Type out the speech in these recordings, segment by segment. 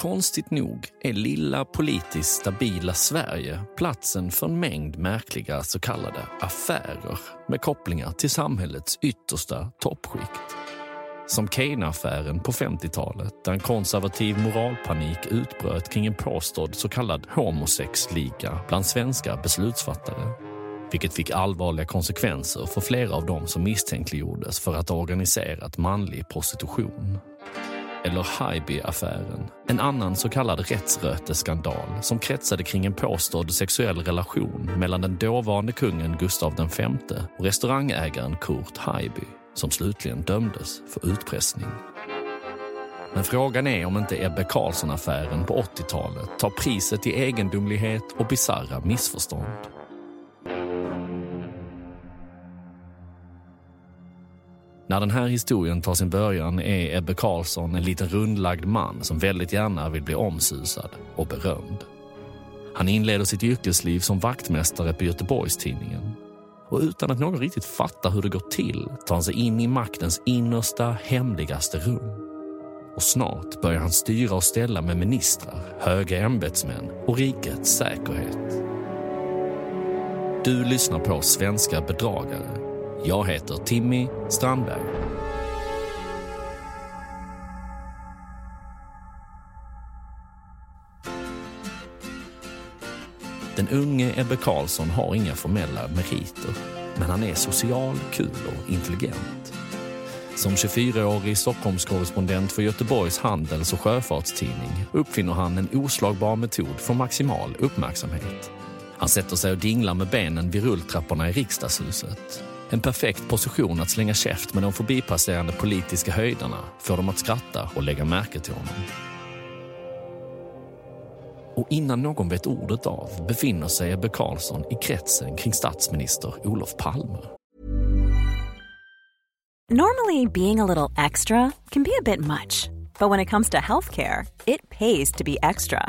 konstigt nog är lilla politiskt stabila Sverige platsen för en mängd märkliga så kallade affärer med kopplingar till samhällets yttersta toppskikt. Som Kane-affären på 50-talet där en konservativ moralpanik utbröt kring en påstådd så kallad homosexliga bland svenska beslutsfattare. Vilket fick allvarliga konsekvenser för flera av dem som misstänkliggjordes för att ha organiserat manlig prostitution eller Haijby-affären. En annan så kallad rättsröteskandal som kretsade kring en påstådd sexuell relation mellan den dåvarande kungen Gustav V och restaurangägaren Kurt Haijby som slutligen dömdes för utpressning. Men frågan är om inte Ebbe Carlsson-affären på 80-talet tar priset i egendomlighet och bizarra missförstånd. När den här historien tar sin början är Ebbe Carlsson en liten rundlagd man som väldigt gärna vill bli omsusad och berömd. Han inleder sitt yrkesliv som vaktmästare på Göteborgstidningen Och utan att någon riktigt fattar hur det går till tar han sig in i maktens innersta, hemligaste rum. Och snart börjar han styra och ställa med ministrar, höga ämbetsmän och rikets säkerhet. Du lyssnar på Svenska bedragare jag heter Timmy Strandberg. Den unge Ebbe Carlsson har inga formella meriter, men han är social, kul och intelligent. Som 24-årig Stockholmskorrespondent för Göteborgs Handels och Sjöfartstidning uppfinner han en oslagbar metod för maximal uppmärksamhet. Han sätter sig och dinglar med benen vid rulltrapporna i riksdagshuset en perfekt position att slänga käft med de förbipasserande politiska höjderna, få dem att skratta och lägga märke till honom. Och innan någon vet ordet av befinner sig Ebbe Carlsson i kretsen kring statsminister Olof Palme. Normally being a little extra can be a bit much. But when it comes to healthcare, it pays to be extra.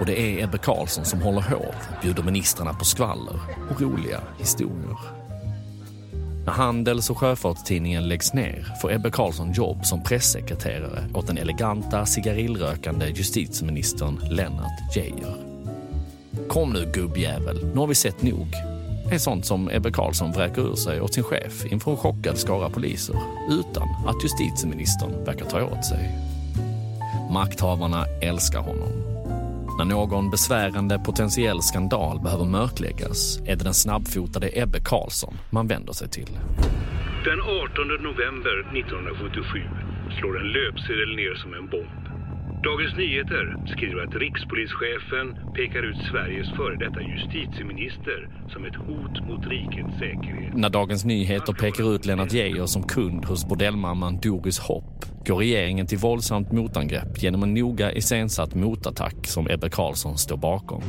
Och det är Ebbe Carlsson som håller hov, bjuder ministrarna på skvaller och roliga historier. När Handels och Sjöfartstidningen läggs ner får Ebbe Carlsson jobb som pressekreterare åt den eleganta cigarillrökande justitieministern Lennart Geijer. Kom nu gubbjävel, nu har vi sett nog. Det är sånt som Ebbe Carlsson vräker ur sig åt sin chef inför en chockad skara poliser utan att justitieministern verkar ta åt sig. Makthavarna älskar honom när någon besvärande potentiell skandal behöver mörkläggas är det den snabbfotade Ebbe Karlsson man vänder sig till. Den 18 november 1977 slår en löpsedel ner som en bomb. Dagens Nyheter skriver att rikspolischefen pekar ut Sveriges före detta justitieminister som ett hot mot rikets säkerhet. När Dagens Nyheter pekar ut Lennart Geijer som kund hos bordellmamman Doris Hopp går regeringen till våldsamt motangrepp genom en noga iscensatt motattack som Ebbe Carlsson står bakom.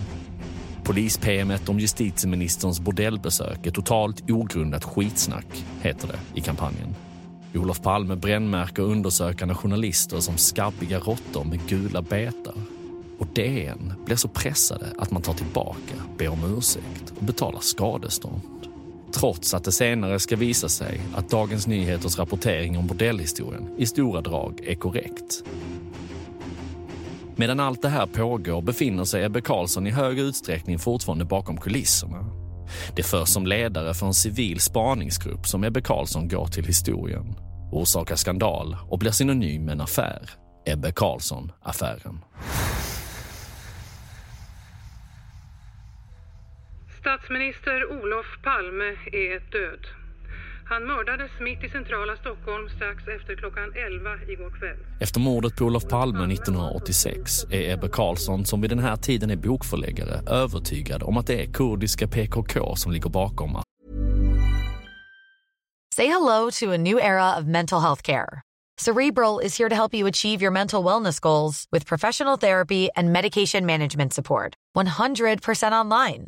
Polis-PMet om justitieministerns bordellbesök är totalt ogrundat skitsnack, heter det i kampanjen. Olof Palme brännmärker undersökande journalister som skabbiga råttor med gula betar. och DN blir så pressade att man tar tillbaka, ber om ursäkt och betalar skadestånd. Trots att det senare ska visa sig att Dagens Nyheters rapportering om bordellhistorien i stora drag är korrekt. Medan allt det här pågår befinner sig Ebbe Carlsson i hög utsträckning fortfarande bakom kulisserna. Det förs som ledare för en civil spaningsgrupp som Ebbe Carlsson går till historien, orsakar skandal och blir synonym med en affär, Ebbe Carlsson-affären. Statsminister Olof Palme är död. Han mördades mitt i centrala Stockholm strax efter klockan 11 igår kväll. Efter mordet på Olof Palme 1986 är Ebbe Carlsson, som vid den här tiden är bokförläggare, övertygad om att det är kurdiska PKK som ligger bakom Say hello to a new era of mental health care. Cerebral is here to help you achieve your mental wellness goals with professional therapy and medication management support. 100% online.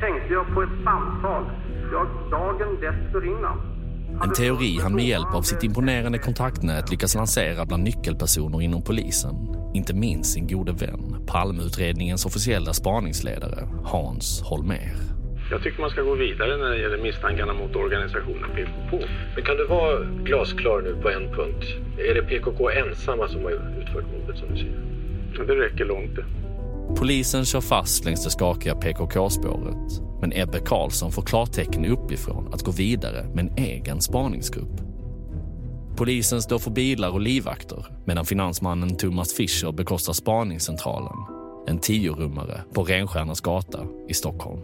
tänkte jag på ett samtal jag dagen dessförinnan En teori han med hjälp av sitt imponerande kontaktnät lyckas lansera bland nyckelpersoner inom polisen. Inte minst sin gode vän, Palmeutredningens officiella spaningsledare, Hans Holmér. Jag tycker man ska gå vidare när det gäller misstankarna mot organisationen PKK. Men kan du vara glasklar nu på en punkt? Är det PKK ensamma som har utfört mordet som du säger? Det räcker långt det. Polisen kör fast längs det skakiga PKK-spåret. Men Ebbe Karlsson får klartecken uppifrån att gå vidare med en egen spaningsgrupp. Polisen står för bilar och livvakter medan finansmannen Thomas Fischer bekostar spaningscentralen. En tiorummare på Renstjärnas gata i Stockholm.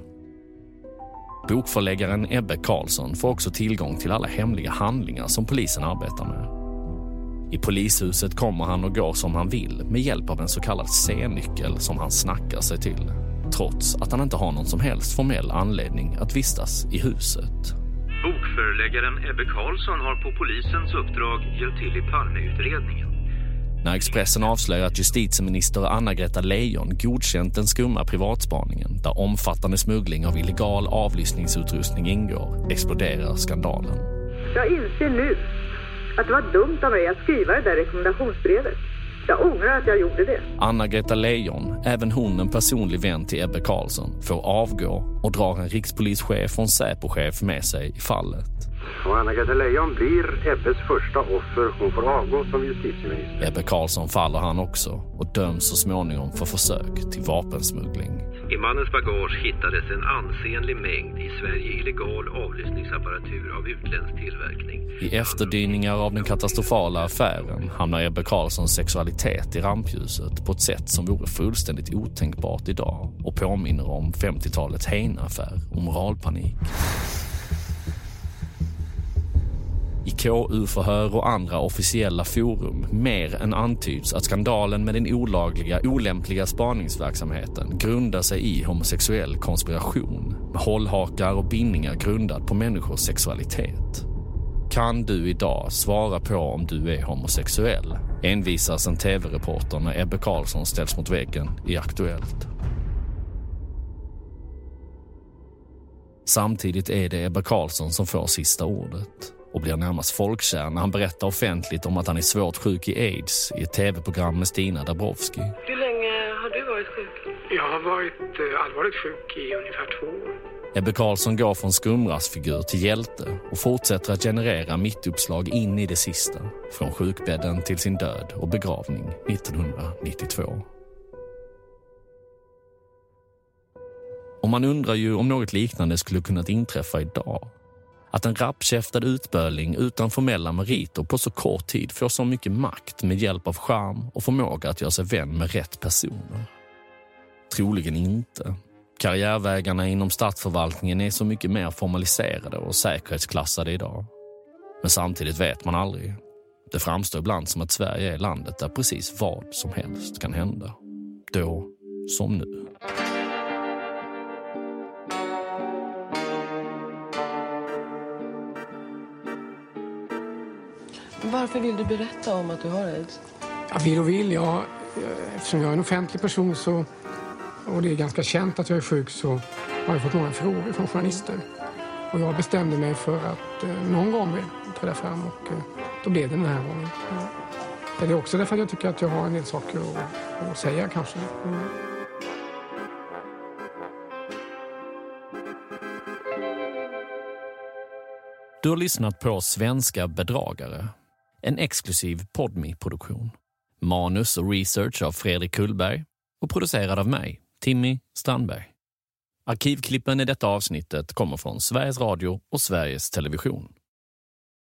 Bokförläggaren Ebbe Karlsson får också tillgång till alla hemliga handlingar som polisen arbetar med. I polishuset kommer han och går som han vill med hjälp av en så kallad C-nyckel som han snackar sig till. Trots att han inte har någon som helst formell anledning att vistas i huset. Bokförläggaren Ebbe Karlsson har på polisens uppdrag hjälpt till i Palmeutredningen. När Expressen avslöjar att justitieminister Anna-Greta Leijon godkänt den skumma privatspaningen där omfattande smuggling av illegal avlyssningsutrustning ingår exploderar skandalen. Jag inser nu att det var dumt av mig att skriva det där rekommendationsbrevet. Jag ångrar att jag gjorde det. Anna-Greta Leijon, även hon en personlig vän till Ebbe Carlsson, får avgå och drar en rikspolischef och en Säpochef med sig i fallet. Och Anna-Greta Leijon blir Ebbes första offer. Hon får avgå som justitieminister. Ebbe Karlsson faller han också och döms så småningom för försök till vapensmuggling. I mannens bagage hittades en ansenlig mängd i Sverige illegal avlyssningsapparatur av utländsk tillverkning. I efterdyningar av den katastrofala affären hamnar Ebbe Karlssons sexualitet i rampljuset på ett sätt som vore fullständigt otänkbart idag och påminner om 50-talets Heine-affär och moralpanik. KU-förhör och andra officiella forum mer än antyds att skandalen med den olagliga, olämpliga spaningsverksamheten grundar sig i homosexuell konspiration med hållhakar och bindningar grundat på människors sexualitet. Kan du idag svara på om du är homosexuell? Envisas en tv-reporter när Ebbe Karlsson ställs mot väggen i Aktuellt. Samtidigt är det Ebbe Karlsson som får sista ordet och blir närmast folkkär när han berättar offentligt om att han är svårt sjuk i aids i ett tv-program med Stina Dabrowski. Hur länge har du varit sjuk? Jag har varit eh, allvarligt sjuk i ungefär två år. Ebbe Carlsson går från skumrasfigur till hjälte och fortsätter att generera mittuppslag in i det sista. Från sjukbädden till sin död och begravning 1992. Och man undrar ju om något liknande skulle kunnat inträffa idag. Att en rappkäftad utböling utan formella meriter på så kort tid får så mycket makt med hjälp av charm och förmåga att göra sig vän med rätt personer. Troligen inte. Karriärvägarna inom statsförvaltningen är så mycket mer formaliserade och säkerhetsklassade idag. Men samtidigt vet man aldrig. Det framstår ibland som att Sverige är landet där precis vad som helst kan hända. Då som nu. Varför vill du berätta om att du har aids? Jag vill och vill. Jag, eftersom jag är en offentlig person så, och det är ganska känt att jag är sjuk så har jag fått många frågor från journalister. Och jag bestämde mig för att eh, någon gång träda fram och eh, då blev det den här gången. Ja. Det är också därför att jag tycker att jag har en del saker att, att säga kanske. Mm. Du har lyssnat på Svenska bedragare, en exklusiv podmi produktion Manus och research av Fredrik Kullberg och producerad av mig, Timmy Strandberg. Arkivklippen i detta avsnittet kommer från Sveriges Radio och Sveriges Television.